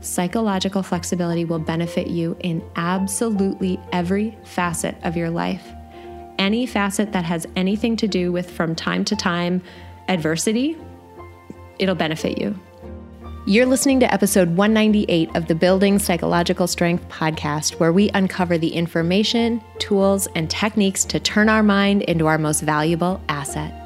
psychological flexibility will benefit you in absolutely every facet of your life. Any facet that has anything to do with from time to time adversity, it'll benefit you. You're listening to episode 198 of the Building Psychological Strength podcast, where we uncover the information, tools, and techniques to turn our mind into our most valuable asset.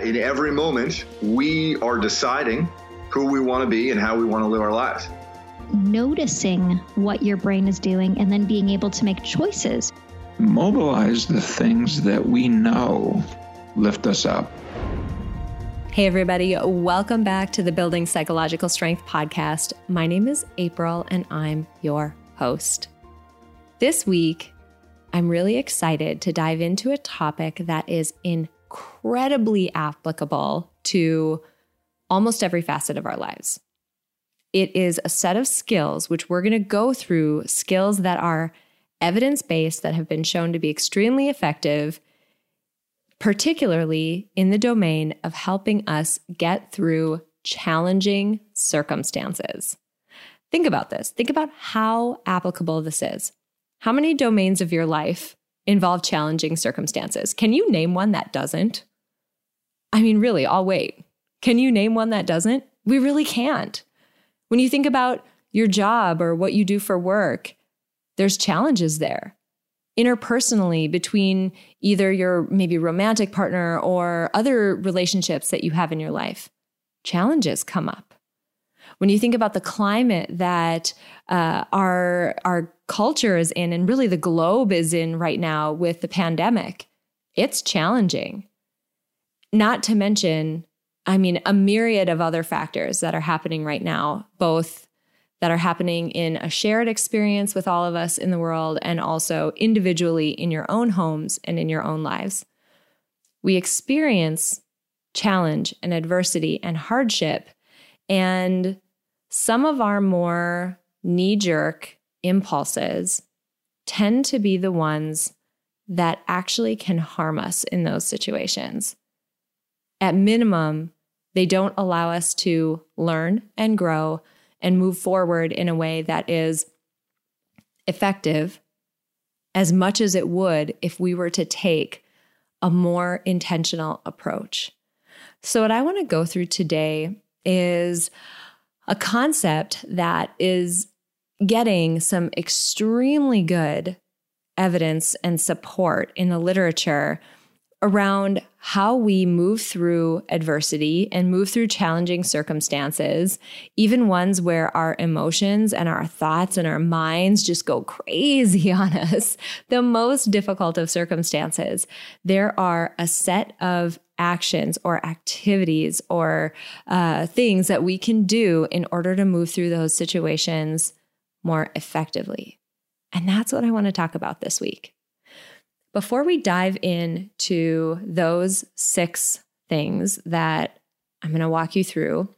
In every moment, we are deciding who we want to be and how we want to live our lives. Noticing what your brain is doing and then being able to make choices. Mobilize the things that we know lift us up. Hey, everybody, welcome back to the Building Psychological Strength podcast. My name is April, and I'm your host. This week, I'm really excited to dive into a topic that is incredibly applicable to almost every facet of our lives. It is a set of skills which we're going to go through, skills that are evidence based, that have been shown to be extremely effective particularly in the domain of helping us get through challenging circumstances. Think about this. Think about how applicable this is. How many domains of your life involve challenging circumstances? Can you name one that doesn't? I mean, really, I'll wait. Can you name one that doesn't? We really can't. When you think about your job or what you do for work, there's challenges there interpersonally between either your maybe romantic partner or other relationships that you have in your life, challenges come up. When you think about the climate that uh, our our culture is in, and really the globe is in right now with the pandemic, it's challenging. Not to mention, I mean, a myriad of other factors that are happening right now, both that are happening in a shared experience with all of us in the world and also individually in your own homes and in your own lives. We experience challenge and adversity and hardship. And some of our more knee jerk impulses tend to be the ones that actually can harm us in those situations. At minimum, they don't allow us to learn and grow and move forward in a way that is effective as much as it would if we were to take a more intentional approach. So, what I want to go through today is a concept that is getting some extremely good evidence and support in the literature around how we move through adversity and move through challenging circumstances, even ones where our emotions and our thoughts and our minds just go crazy on us, the most difficult of circumstances. There are a set of actions or activities or uh, things that we can do in order to move through those situations more effectively. And that's what I want to talk about this week. Before we dive into those six things that I'm going to walk you through,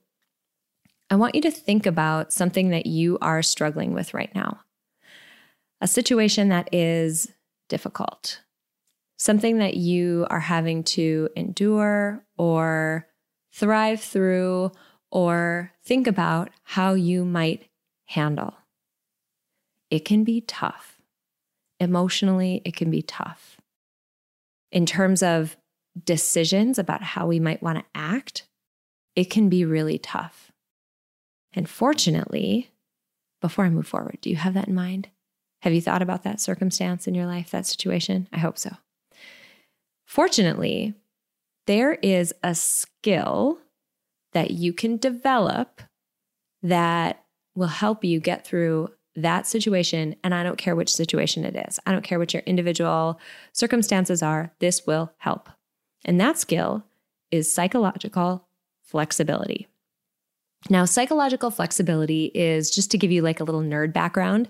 I want you to think about something that you are struggling with right now. A situation that is difficult, something that you are having to endure or thrive through or think about how you might handle. It can be tough. Emotionally, it can be tough. In terms of decisions about how we might want to act, it can be really tough. And fortunately, before I move forward, do you have that in mind? Have you thought about that circumstance in your life, that situation? I hope so. Fortunately, there is a skill that you can develop that will help you get through that situation, and I don't care which situation it is, I don't care what your individual circumstances are, this will help. And that skill is psychological flexibility. Now, psychological flexibility is just to give you like a little nerd background.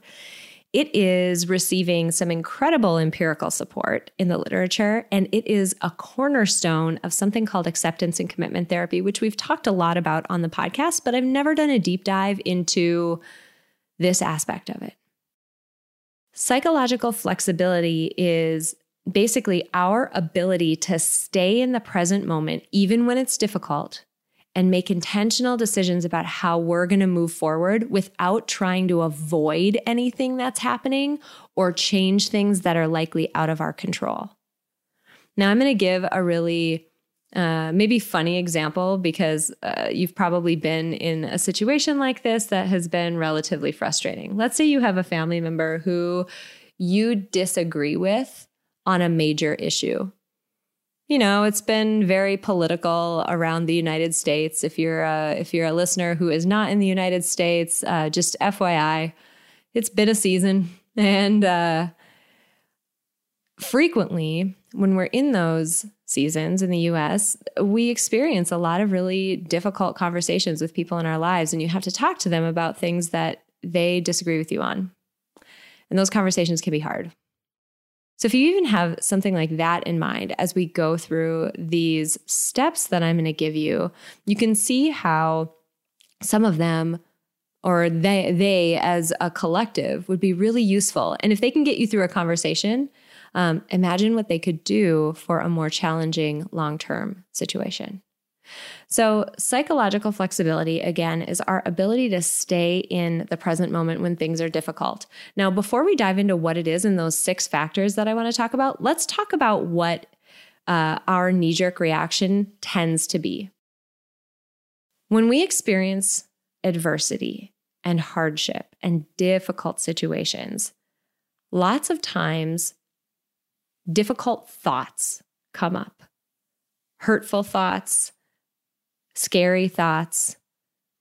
It is receiving some incredible empirical support in the literature, and it is a cornerstone of something called acceptance and commitment therapy, which we've talked a lot about on the podcast, but I've never done a deep dive into this aspect of it. Psychological flexibility is basically our ability to stay in the present moment, even when it's difficult, and make intentional decisions about how we're going to move forward without trying to avoid anything that's happening or change things that are likely out of our control. Now, I'm going to give a really uh, maybe funny example because uh, you've probably been in a situation like this that has been relatively frustrating. Let's say you have a family member who you disagree with on a major issue you know, it's been very political around the United States. If you're a, if you're a listener who is not in the United States, uh, just FYI, it's been a season, and uh, frequently when we're in those seasons in the U.S., we experience a lot of really difficult conversations with people in our lives, and you have to talk to them about things that they disagree with you on, and those conversations can be hard. So, if you even have something like that in mind as we go through these steps that I'm going to give you, you can see how some of them or they they as a collective would be really useful. And if they can get you through a conversation, um, imagine what they could do for a more challenging long term situation. So, psychological flexibility, again, is our ability to stay in the present moment when things are difficult. Now, before we dive into what it is and those six factors that I want to talk about, let's talk about what uh, our knee jerk reaction tends to be. When we experience adversity and hardship and difficult situations, lots of times difficult thoughts come up, hurtful thoughts, scary thoughts.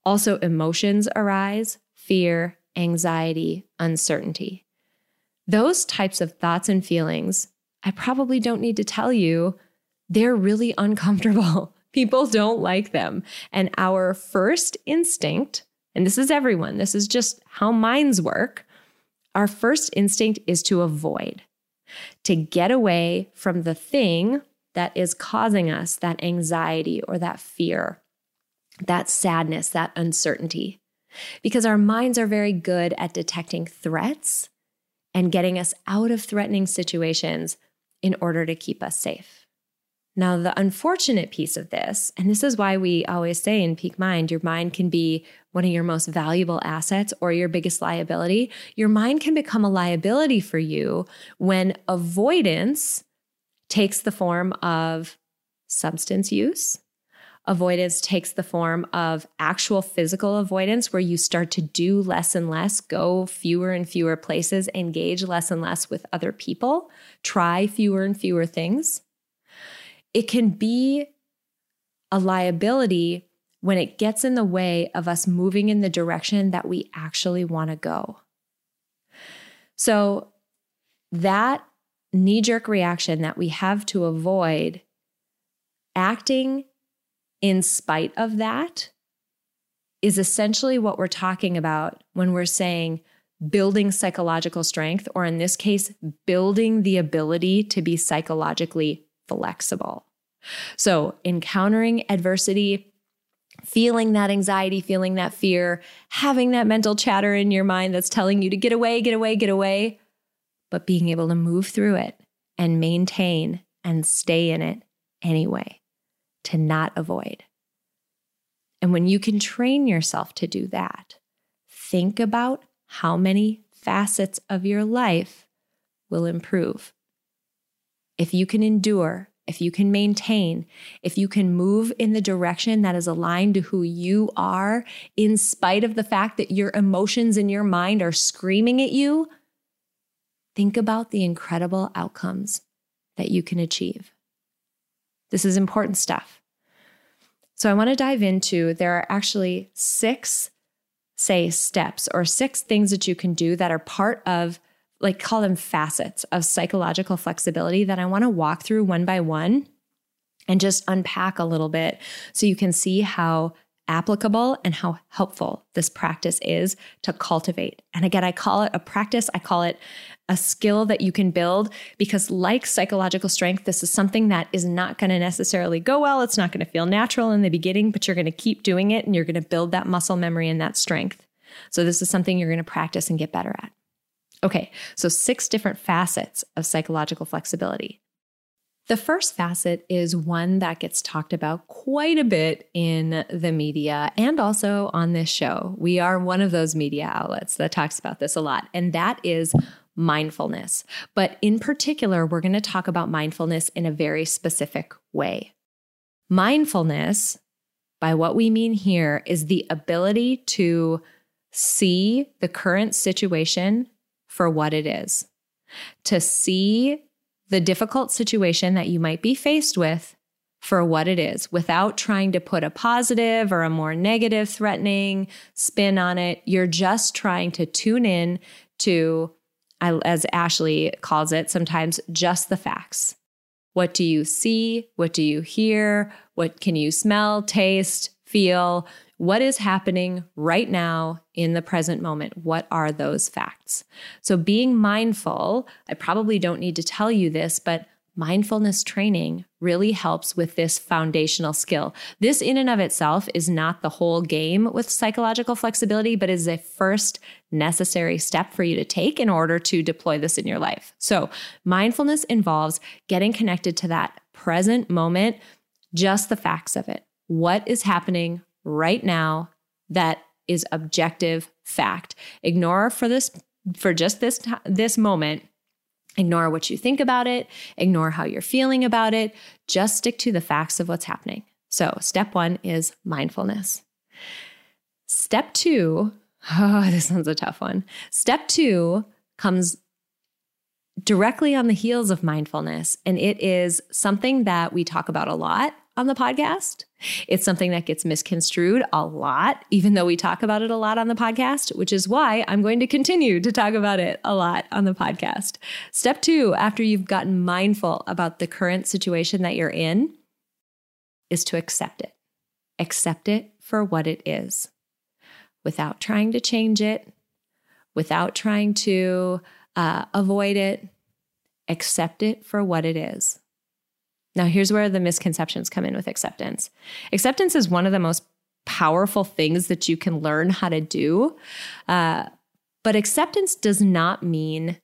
Also, emotions arise fear, anxiety, uncertainty. Those types of thoughts and feelings, I probably don't need to tell you, they're really uncomfortable. People don't like them. And our first instinct, and this is everyone, this is just how minds work, our first instinct is to avoid, to get away from the thing that is causing us that anxiety or that fear that sadness, that uncertainty, because our minds are very good at detecting threats and getting us out of threatening situations in order to keep us safe. Now, the unfortunate piece of this, and this is why we always say in Peak Mind, your mind can be one of your most valuable assets or your biggest liability. Your mind can become a liability for you when avoidance takes the form of substance use, avoidance takes the form of actual physical avoidance, where you start to do less and less, go fewer and fewer places, engage less and less with other people, try fewer and fewer things. It can be a liability when it gets in the way of us moving in the direction that we actually want to go. So, that knee jerk reaction that we have to avoid acting in spite of that is essentially what we're talking about when we're saying building psychological strength, or in this case, building the ability to be psychologically flexible. So, encountering adversity, feeling that anxiety, feeling that fear, having that mental chatter in your mind that's telling you to get away, get away, get away, but being able to move through it and maintain and stay in it anyway to not avoid. And when you can train yourself to do that, think about how many facets of your life will improve. If you can endure, if you can maintain, if you can move in the direction that is aligned to who you are, in spite of the fact that your emotions and your mind are screaming at you, think about the incredible outcomes that you can achieve. This is important stuff. So I want to dive into there are actually six, say, steps or six things that you can do that are part of, like, call them facets of psychological flexibility that I want to walk through one by one and just unpack a little bit so you can see how applicable and how helpful this practice is to cultivate. And again, I call it a practice, I call it a skill that you can build because, like psychological strength, this is something that is not going to necessarily go well. It's not going to feel natural in the beginning, but you're going to keep doing it and you're going to build that muscle memory and that strength. So, this is something you're going to practice and get better at. Okay, so six different facets of psychological flexibility. The first facet is one that gets talked about quite a bit in the media and also on this show. We are one of those media outlets that talks about this a lot, and that is mindfulness. But in particular, we're going to talk about mindfulness in a very specific way. Mindfulness, by what we mean here, is the ability to see the current situation for what it is, to see the difficult situation that you might be faced with for what it is without trying to put a positive or a more negative, threatening spin on it. You're just trying to tune in to, as Ashley calls it, sometimes just the facts. What do you see? What do you hear? What can you smell, taste, feel? What is happening right now in the present moment? What are those facts? So, being mindful, I probably don't need to tell you this, but mindfulness training really helps with this foundational skill. This, in and of itself, is not the whole game with psychological flexibility, but is a first necessary step for you to take in order to deploy this in your life. So, mindfulness involves getting connected to that present moment, just the facts of it. What is happening right now that is objective fact. Ignore for this for just this this moment Ignore what you think about it, ignore how you're feeling about it, just stick to the facts of what's happening. So, step one is mindfulness. Step two, oh, this one's a tough one. Step two comes directly on the heels of mindfulness, and it is something that we talk about a lot on the podcast. It's something that gets misconstrued a lot, even though we talk about it a lot on the podcast, which is why I'm going to continue to talk about it a lot on the podcast. Step two, after you've gotten mindful about the current situation that you're in, is to accept it. Accept it for what it is without trying to change it, without trying to uh, avoid it. Accept it for what it is. Now, here's where the misconceptions come in with acceptance. Acceptance is one of the most powerful things that you can learn how to do. Uh, but acceptance does not mean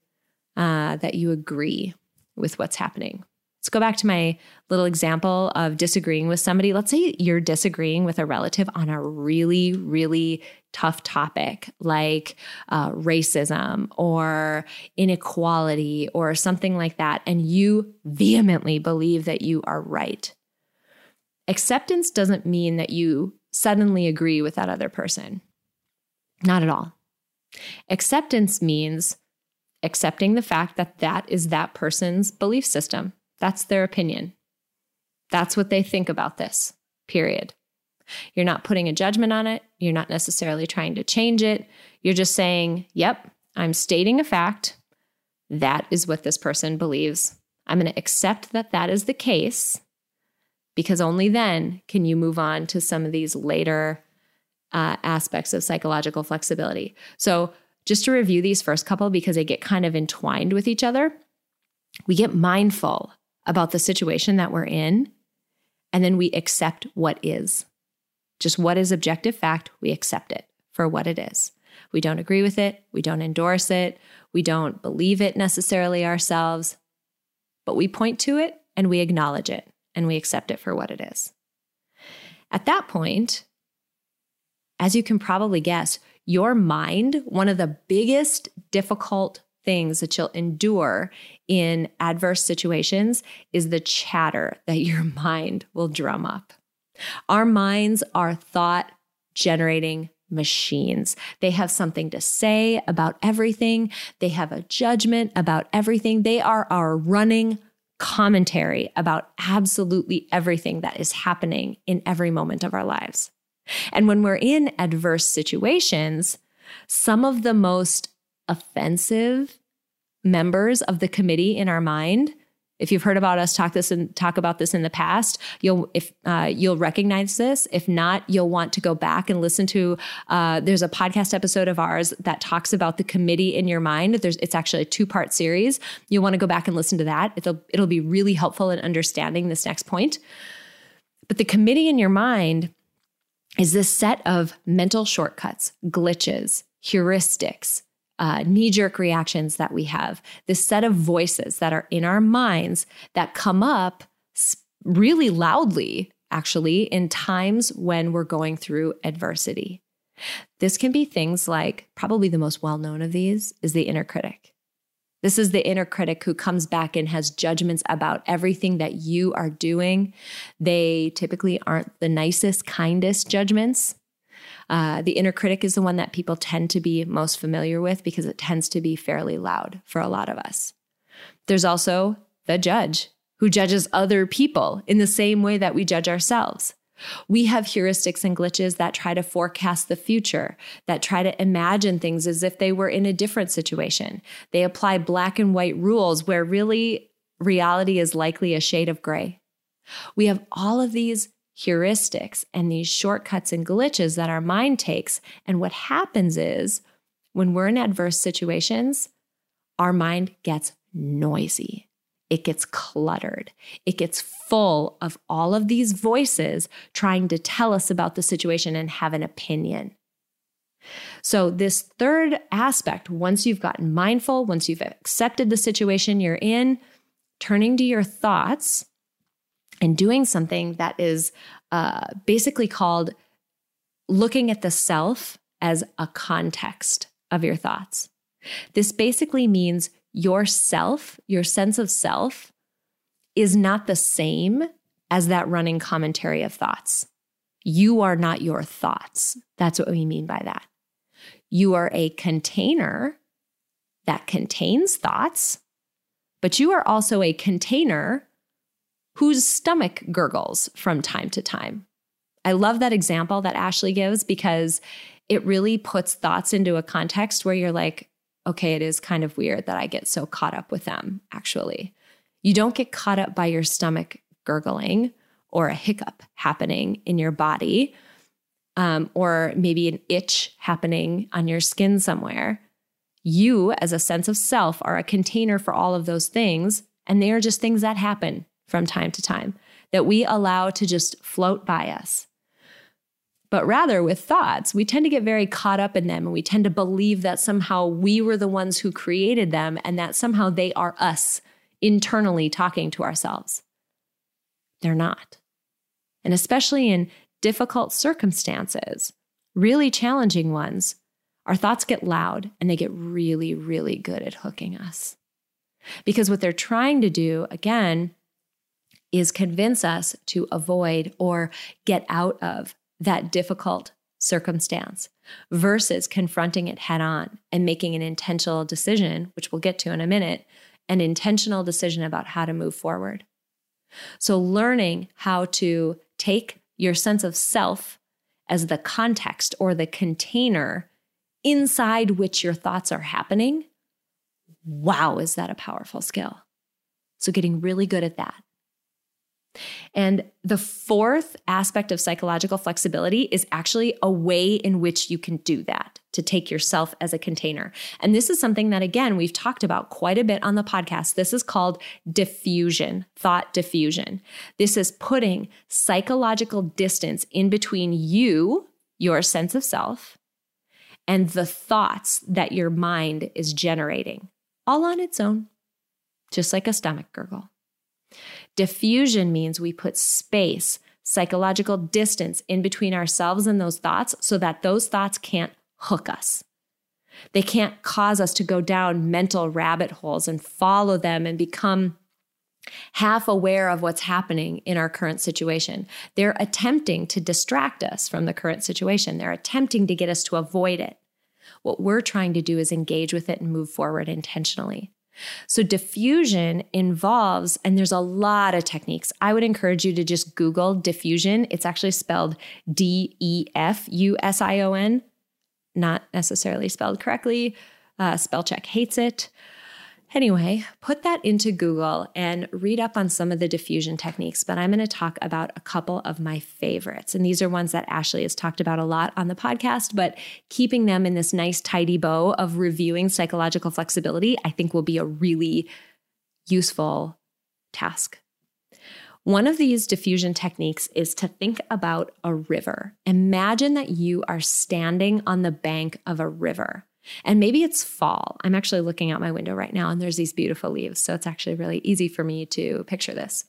uh, that you agree with what's happening. Let's go back to my little example of disagreeing with somebody. Let's say you're disagreeing with a relative on a really, really tough topic like uh, racism or inequality or something like that, and you vehemently believe that you are right. Acceptance doesn't mean that you suddenly agree with that other person. Not at all. Acceptance means accepting the fact that that is that person's belief system that's their opinion. That's what they think about this, period. You're not putting a judgment on it. You're not necessarily trying to change it. You're just saying, yep, I'm stating a fact. That is what this person believes. I'm going to accept that that is the case because only then can you move on to some of these later uh, aspects of psychological flexibility. So, just to review these first couple because they get kind of entwined with each other, we get mindful about the situation that we're in, and then we accept what is. Just what is objective fact, we accept it for what it is. We don't agree with it, we don't endorse it, we don't believe it necessarily ourselves, but we point to it and we acknowledge it and we accept it for what it is. At that point, as you can probably guess, your mind, one of the biggest difficult things that you'll endure in adverse situations is the chatter that your mind will drum up. Our minds are thought generating machines. They have something to say about everything, they have a judgment about everything. They are our running commentary about absolutely everything that is happening in every moment of our lives. And when we're in adverse situations, some of the most offensive members of the committee in our mind If you've heard about us talk this and talk about this in the past, you'll if uh, you'll recognize this. If not, you'll want to go back and listen to. Uh, there's a podcast episode of ours that talks about the committee in your mind. There's it's actually a two part series. You'll want to go back and listen to that. It'll it'll be really helpful in understanding this next point. But the committee in your mind is this set of mental shortcuts, glitches, heuristics, uh, knee jerk reactions that we have, this set of voices that are in our minds that come up really loudly, actually, in times when we're going through adversity. This can be things like probably the most well known of these is the inner critic. This is the inner critic who comes back and has judgments about everything that you are doing. They typically aren't the nicest, kindest judgments. Uh, the inner critic is the one that people tend to be most familiar with because it tends to be fairly loud for a lot of us. There's also the judge who judges other people in the same way that we judge ourselves. We have heuristics and glitches that try to forecast the future, that try to imagine things as if they were in a different situation. They apply black and white rules where really reality is likely a shade of gray. We have all of these heuristics and these shortcuts and glitches that our mind takes. And what happens is when we're in adverse situations, our mind gets noisy it gets cluttered. It gets full of all of these voices trying to tell us about the situation and have an opinion. So, this third aspect, once you've gotten mindful, once you've accepted the situation you're in, turning to your thoughts and doing something that is uh, basically called looking at the self as a context of your thoughts. This basically means your self, your sense of self, is not the same as that running commentary of thoughts. You are not your thoughts. That's what we mean by that. You are a container that contains thoughts, but you are also a container whose stomach gurgles from time to time. I love that example that Ashley gives because it really puts thoughts into a context where you're like, okay, it is kind of weird that I get so caught up with them, actually. You don't get caught up by your stomach gurgling or a hiccup happening in your body, um, or maybe an itch happening on your skin somewhere. You, as a sense of self, are a container for all of those things. And they are just things that happen from time to time that we allow to just float by us. But rather, with thoughts, we tend to get very caught up in them and we tend to believe that somehow we were the ones who created them and that somehow they are us internally talking to ourselves. They're not. And especially in difficult circumstances, really challenging ones, our thoughts get loud and they get really, really good at hooking us. Because what they're trying to do, again, is convince us to avoid or get out of that difficult circumstance versus confronting it head on and making an intentional decision, which we'll get to in a minute, an intentional decision about how to move forward. So, learning how to take your sense of self as the context or the container inside which your thoughts are happening, wow, is that a powerful skill? So, getting really good at that. And the fourth aspect of psychological flexibility is actually a way in which you can do that to take yourself as a container. And this is something that, again, we've talked about quite a bit on the podcast. This is called defusion, thought defusion. This is putting psychological distance in between you, your sense of self, and the thoughts that your mind is generating, all on its own, just like a stomach gurgle. Defusion means we put space, psychological distance in between ourselves and those thoughts so that those thoughts can't hook us. They can't cause us to go down mental rabbit holes and follow them and become half aware of what's happening in our current situation. They're attempting to distract us from the current situation, they're attempting to get us to avoid it. What we're trying to do is engage with it and move forward intentionally. So, defusion involves, and there's a lot of techniques. I would encourage you to just Google defusion. It's actually spelled D E F U S I O N, not necessarily spelled correctly. Uh, spell check hates it. Anyway, put that into Google and read up on some of the defusion techniques, but I'm going to talk about a couple of my favorites. And these are ones that Ashley has talked about a lot on the podcast, but keeping them in this nice, tidy bow of reviewing psychological flexibility, I think will be a really useful task. One of these defusion techniques is to think about a river. Imagine that you are standing on the bank of a river. And maybe it's fall. I'm actually looking out my window right now and there's these beautiful leaves. So it's actually really easy for me to picture this.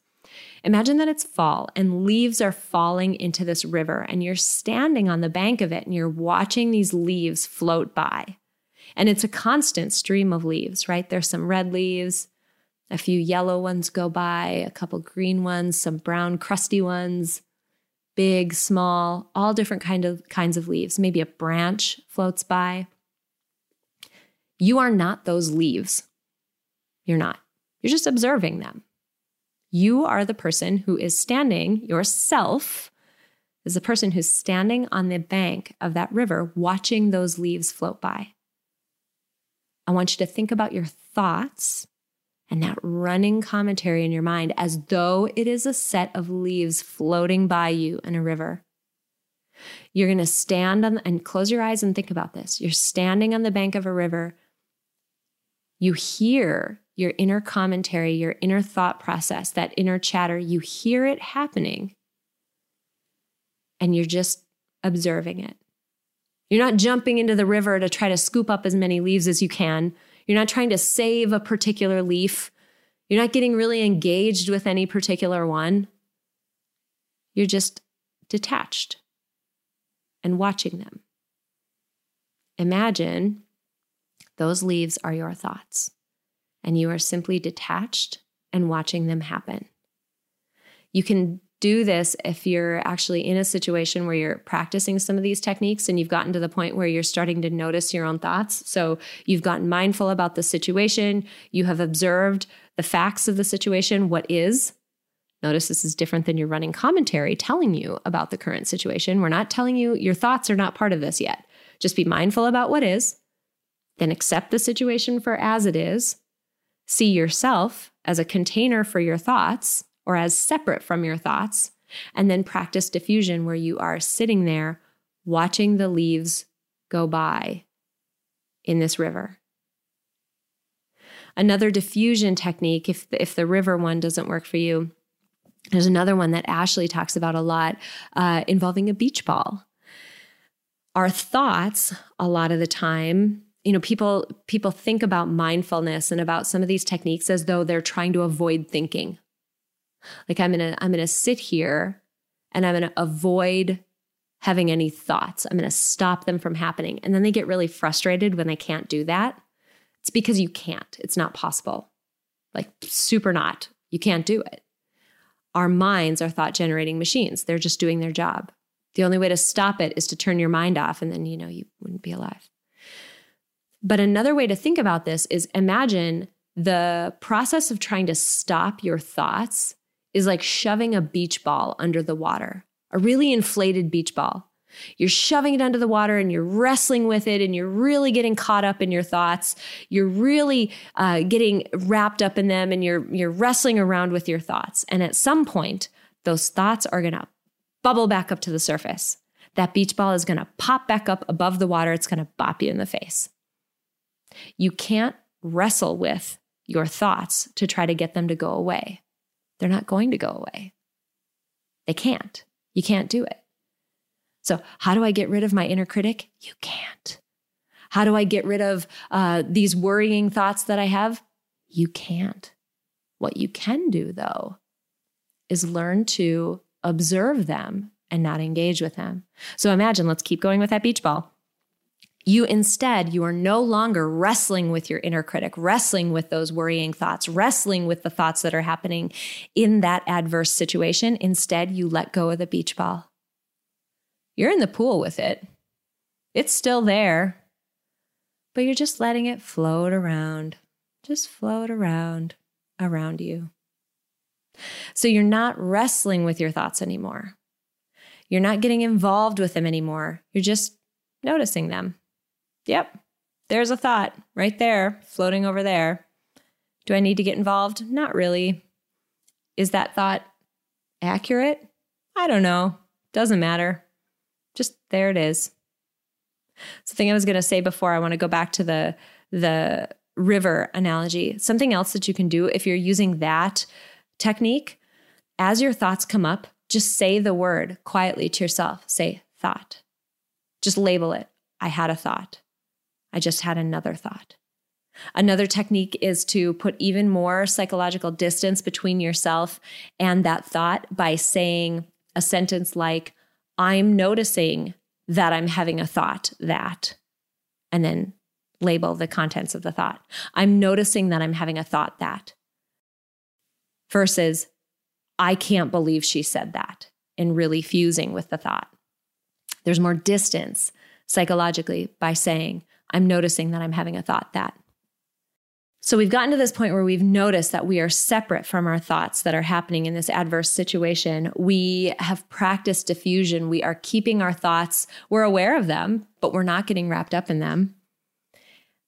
Imagine that it's fall and leaves are falling into this river and you're standing on the bank of it and you're watching these leaves float by. And it's a constant stream of leaves, right? There's some red leaves, a few yellow ones go by, a couple green ones, some brown crusty ones, big, small, all different kind of kinds of leaves. Maybe a branch floats by. You are not those leaves. You're not. You're just observing them. You are the person who is standing, yourself is the person who's standing on the bank of that river watching those leaves float by. I want you to think about your thoughts and that running commentary in your mind as though it is a set of leaves floating by you in a river. You're going to stand on and close your eyes and think about this. You're standing on the bank of a river you hear your inner commentary, your inner thought process, that inner chatter, you hear it happening and you're just observing it. You're not jumping into the river to try to scoop up as many leaves as you can. You're not trying to save a particular leaf. You're not getting really engaged with any particular one. You're just detached and watching them. Imagine those leaves are your thoughts, and you are simply detached and watching them happen. You can do this if you're actually in a situation where you're practicing some of these techniques and you've gotten to the point where you're starting to notice your own thoughts. So you've gotten mindful about the situation, you have observed the facts of the situation, what is. Notice this is different than your running commentary telling you about the current situation. We're not telling you your thoughts are not part of this yet. Just be mindful about what is, then accept the situation for as it is. See yourself as a container for your thoughts or as separate from your thoughts. And then practice defusion where you are sitting there watching the leaves go by in this river. Another defusion technique, if the, if the river one doesn't work for you, there's another one that Ashley talks about a lot uh, involving a beach ball. Our thoughts, a lot of the time, you know people people think about mindfulness and about some of these techniques as though they're trying to avoid thinking. Like i'm gonna i'm gonna sit here and i'm gonna avoid having any thoughts. I'm gonna stop them from happening. And then they get really frustrated when they can't do that. It's because you can't. It's not possible. Like super not. You can't do it. Our minds are thought generating machines. They're just doing their job. The only way to stop it is to turn your mind off and then you know you wouldn't be alive but another way to think about this is imagine the process of trying to stop your thoughts is like shoving a beach ball under the water, a really inflated beach ball. You're shoving it under the water and you're wrestling with it and you're really getting caught up in your thoughts. You're really uh, getting wrapped up in them and you're, you're wrestling around with your thoughts. And at some point, those thoughts are going to bubble back up to the surface. That beach ball is going to pop back up above the water. It's going to bop you in the face. You can't wrestle with your thoughts to try to get them to go away. They're not going to go away. They can't. You can't do it. So, how do I get rid of my inner critic? You can't. How do I get rid of uh, these worrying thoughts that I have? You can't. What you can do, though, is learn to observe them and not engage with them. So imagine, let's keep going with that beach ball. You instead, you are no longer wrestling with your inner critic, wrestling with those worrying thoughts, wrestling with the thoughts that are happening in that adverse situation. Instead, you let go of the beach ball. You're in the pool with it. It's still there, but you're just letting it float around, just float around around you. So you're not wrestling with your thoughts anymore. You're not getting involved with them anymore. You're just noticing them Yep. There's a thought right there, floating over there. Do I need to get involved? Not really. Is that thought accurate? I don't know. Doesn't matter. Just there it is. Something I was going to say before, I want to go back to the the river analogy. Something else that you can do if you're using that technique, as your thoughts come up, just say the word quietly to yourself. Say thought. Just label it. I had a thought. I just had another thought. Another technique is to put even more psychological distance between yourself and that thought by saying a sentence like, I'm noticing that I'm having a thought that, and then label the contents of the thought. I'm noticing that I'm having a thought that, versus, I can't believe she said that, and really fusing with the thought. There's more distance psychologically by saying, I'm noticing that I'm having a thought that. So we've gotten to this point where we've noticed that we are separate from our thoughts that are happening in this adverse situation. We have practiced defusion. We are keeping our thoughts, we're aware of them, but we're not getting wrapped up in them.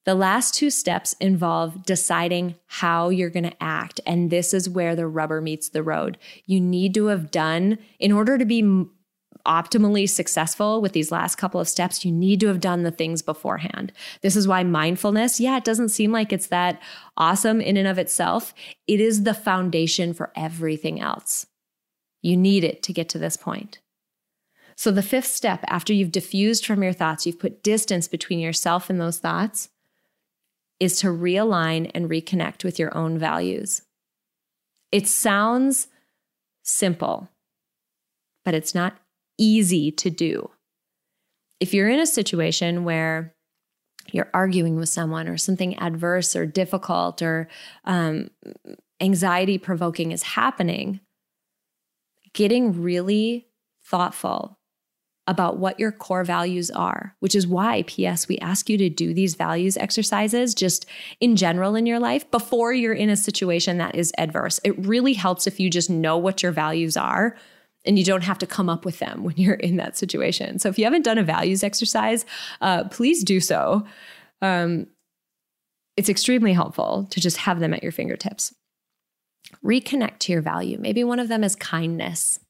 The last two steps involve deciding how you're going to act. And this is where the rubber meets the road. You need to have done, in order to be optimally successful with these last couple of steps, you need to have done the things beforehand. This is why mindfulness, yeah, it doesn't seem like it's that awesome in and of itself. It is the foundation for everything else. You need it to get to this point. So, the fifth step after you've defused from your thoughts, you've put distance between yourself and those thoughts, is to realign and reconnect with your own values. It sounds simple, but it's not easy to do. If you're in a situation where you're arguing with someone or something adverse or difficult or um, anxiety provoking is happening, getting really thoughtful about what your core values are, which is why, P.S., we ask you to do these values exercises just in general in your life before you're in a situation that is adverse. It really helps if you just know what your values are and you don't have to come up with them when you're in that situation. So if you haven't done a values exercise, uh, please do so. Um, it's extremely helpful to just have them at your fingertips. Reconnect to your value. Maybe one of them is kindness.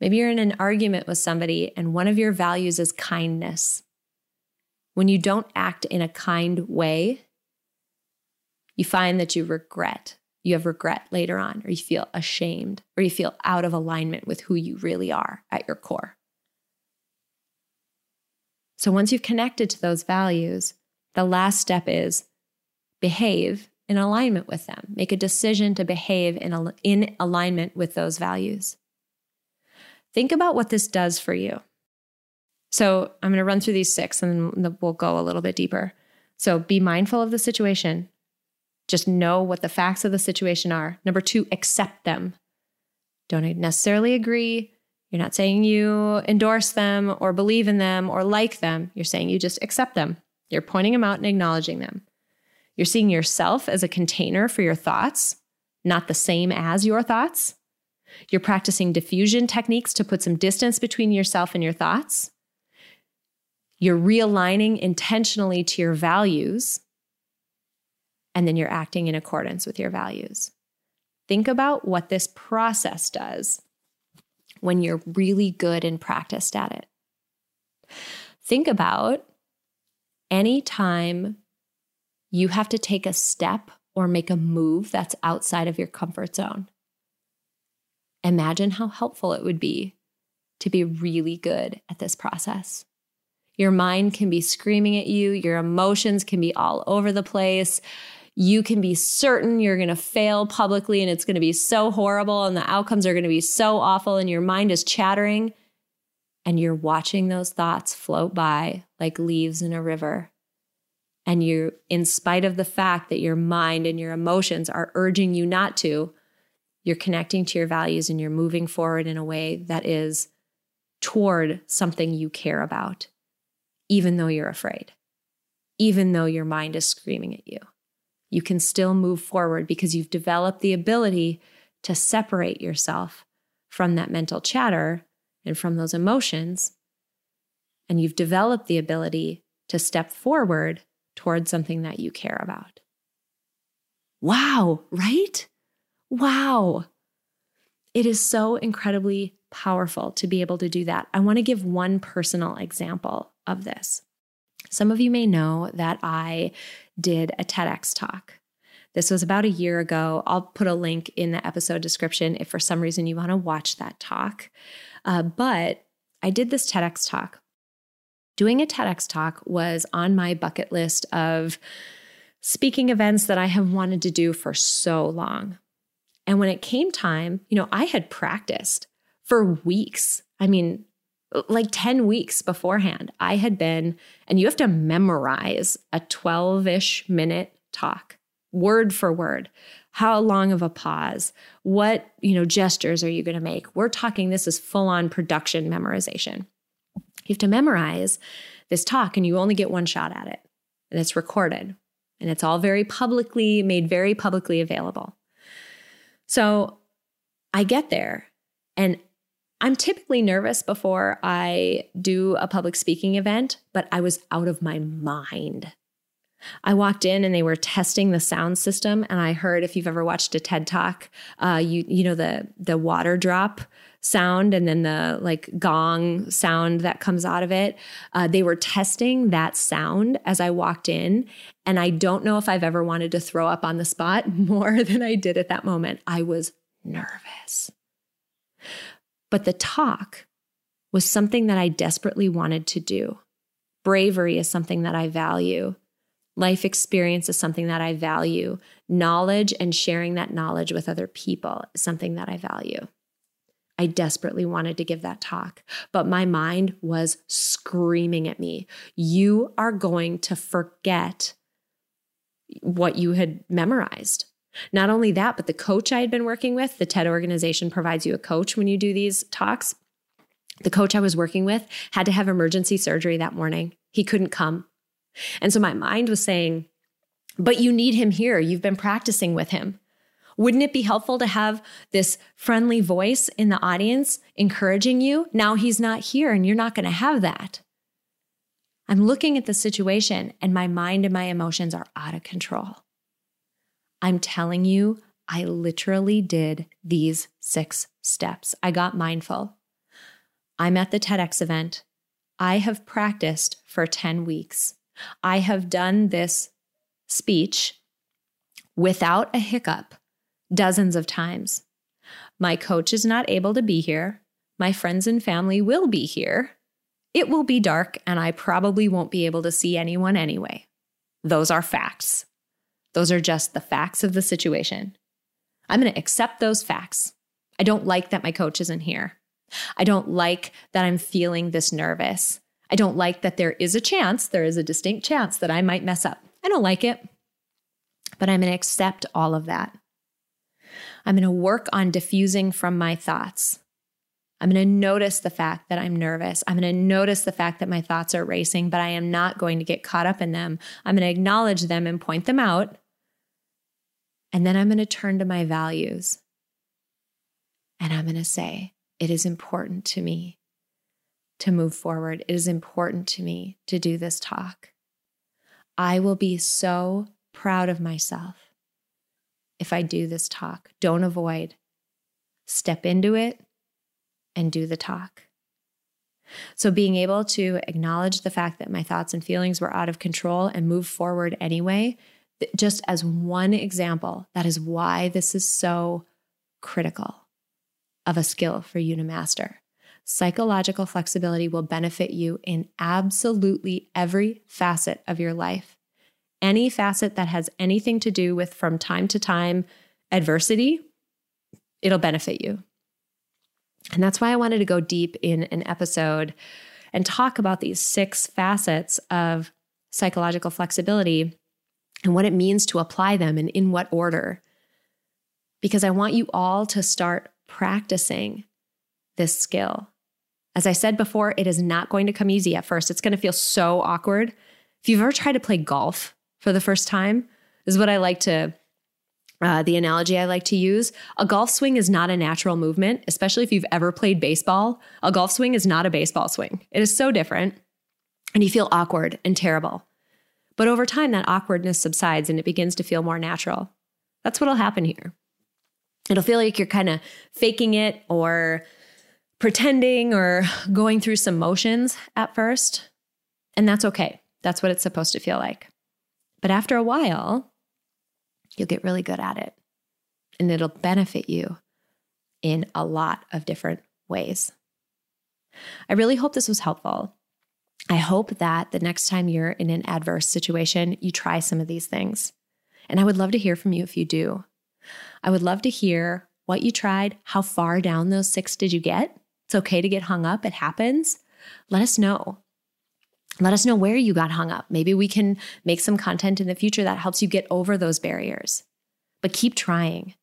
Maybe you're in an argument with somebody and one of your values is kindness. When you don't act in a kind way, you find that you regret you have regret later on, or you feel ashamed, or you feel out of alignment with who you really are at your core. So once you've connected to those values, the last step is behave in alignment with them. Make a decision to behave in, in alignment with those values. Think about what this does for you. So I'm going to run through these six and then we'll go a little bit deeper. So be mindful of the situation. Just know what the facts of the situation are. Number two, accept them. Don't necessarily agree. You're not saying you endorse them or believe in them or like them. You're saying you just accept them. You're pointing them out and acknowledging them. You're seeing yourself as a container for your thoughts, not the same as your thoughts. You're practicing defusion techniques to put some distance between yourself and your thoughts. You're realigning intentionally to your values and then you're acting in accordance with your values. Think about what this process does when you're really good and practiced at it. Think about any time you have to take a step or make a move that's outside of your comfort zone. Imagine how helpful it would be to be really good at this process. Your mind can be screaming at you, your emotions can be all over the place you can be certain you're going to fail publicly and it's going to be so horrible and the outcomes are going to be so awful and your mind is chattering and you're watching those thoughts float by like leaves in a river. And you, in spite of the fact that your mind and your emotions are urging you not to, you're connecting to your values and you're moving forward in a way that is toward something you care about, even though you're afraid, even though your mind is screaming at you you can still move forward because you've developed the ability to separate yourself from that mental chatter and from those emotions. And you've developed the ability to step forward towards something that you care about. Wow, right? Wow. It is so incredibly powerful to be able to do that. I want to give one personal example of this. Some of you may know that I did a TEDx talk. This was about a year ago. I'll put a link in the episode description if for some reason you want to watch that talk. Uh, but I did this TEDx talk. Doing a TEDx talk was on my bucket list of speaking events that I have wanted to do for so long. And when it came time, you know, I had practiced for weeks. I mean, like 10 weeks beforehand, I had been, and you have to memorize a 12 ish minute talk, word for word. How long of a pause? What, you know, gestures are you going to make? We're talking this is full on production memorization. You have to memorize this talk and you only get one shot at it. And it's recorded and it's all very publicly made very publicly available. So I get there and I'm typically nervous before I do a public speaking event, but I was out of my mind. I walked in and they were testing the sound system, and I heard if you've ever watched a TED talk, uh, you you know the the water drop sound and then the like gong sound that comes out of it. Uh, they were testing that sound as I walked in, and I don't know if I've ever wanted to throw up on the spot more than I did at that moment. I was nervous. But the talk was something that I desperately wanted to do. Bravery is something that I value. Life experience is something that I value. Knowledge and sharing that knowledge with other people is something that I value. I desperately wanted to give that talk, but my mind was screaming at me. You are going to forget what you had memorized. Not only that, but the coach I had been working with, the TED organization provides you a coach when you do these talks. The coach I was working with had to have emergency surgery that morning. He couldn't come. And so my mind was saying, but you need him here. You've been practicing with him. Wouldn't it be helpful to have this friendly voice in the audience encouraging you? Now he's not here and you're not going to have that. I'm looking at the situation and my mind and my emotions are out of control. I'm telling you, I literally did these six steps. I got mindful. I'm at the TEDx event. I have practiced for 10 weeks. I have done this speech without a hiccup dozens of times. My coach is not able to be here. My friends and family will be here. It will be dark, and I probably won't be able to see anyone anyway. Those are facts. Those are just the facts of the situation. I'm going to accept those facts. I don't like that my coach isn't here. I don't like that I'm feeling this nervous. I don't like that there is a chance, there is a distinct chance that I might mess up. I don't like it, but I'm going to accept all of that. I'm going to work on defusing from my thoughts. I'm going to notice the fact that I'm nervous. I'm going to notice the fact that my thoughts are racing, but I am not going to get caught up in them. I'm going to acknowledge them and point them out. And then I'm going to turn to my values. And I'm going to say, it is important to me to move forward. It is important to me to do this talk. I will be so proud of myself if I do this talk. Don't avoid. Step into it and do the talk. So, being able to acknowledge the fact that my thoughts and feelings were out of control and move forward anyway just as one example, that is why this is so critical of a skill for you to master. Psychological flexibility will benefit you in absolutely every facet of your life. Any facet that has anything to do with from time to time adversity, it'll benefit you. And that's why I wanted to go deep in an episode and talk about these six facets of psychological flexibility and what it means to apply them and in what order. Because I want you all to start practicing this skill. As I said before, it is not going to come easy at first. It's going to feel so awkward. If you've ever tried to play golf for the first time, is what I like to, uh, the analogy I like to use. A golf swing is not a natural movement, especially if you've ever played baseball. A golf swing is not a baseball swing, it is so different. And you feel awkward and terrible. But over time, that awkwardness subsides and it begins to feel more natural. That's what'll happen here. It'll feel like you're kind of faking it or pretending or going through some motions at first. And that's okay. That's what it's supposed to feel like. But after a while, you'll get really good at it and it'll benefit you in a lot of different ways. I really hope this was helpful. I hope that the next time you're in an adverse situation, you try some of these things. And I would love to hear from you if you do. I would love to hear what you tried, how far down those six did you get? It's okay to get hung up, it happens. Let us know. Let us know where you got hung up. Maybe we can make some content in the future that helps you get over those barriers. But keep trying.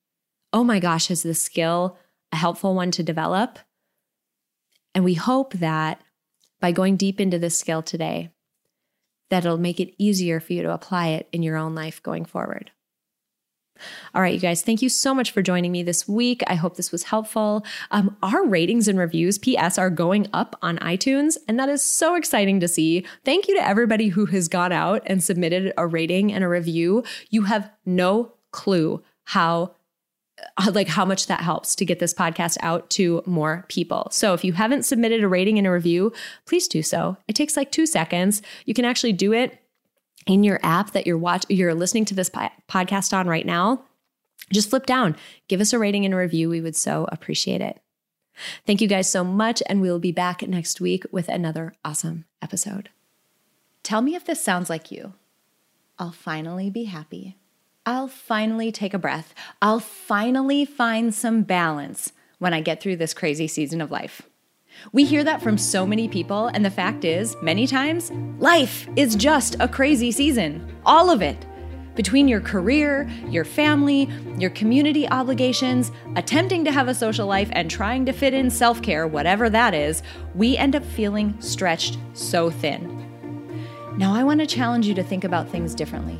Oh my gosh, is this skill a helpful one to develop? And we hope that by going deep into this skill today, that it'll make it easier for you to apply it in your own life going forward. All right, you guys, thank you so much for joining me this week. I hope this was helpful. Um, our ratings and reviews, PS, are going up on iTunes, and that is so exciting to see. Thank you to everybody who has gone out and submitted a rating and a review. You have no clue how Uh, like how much that helps to get this podcast out to more people. So if you haven't submitted a rating and a review, please do so. It takes like 2 seconds. You can actually do it in your app that you're watch you're listening to this po- podcast on right now. Just flip down, give us a rating and a review. We would so appreciate it. Thank you guys so much and we'll be back next week with another awesome episode. Tell me if this sounds like you. I'll finally be happy. I'll finally take a breath. I'll finally find some balance when I get through this crazy season of life. We hear that from so many people, and the fact is, many times, life is just a crazy season. All of it. Between your career, your family, your community obligations, attempting to have a social life, and trying to fit in self care, whatever that is, we end up feeling stretched so thin. Now, I want to challenge you to think about things differently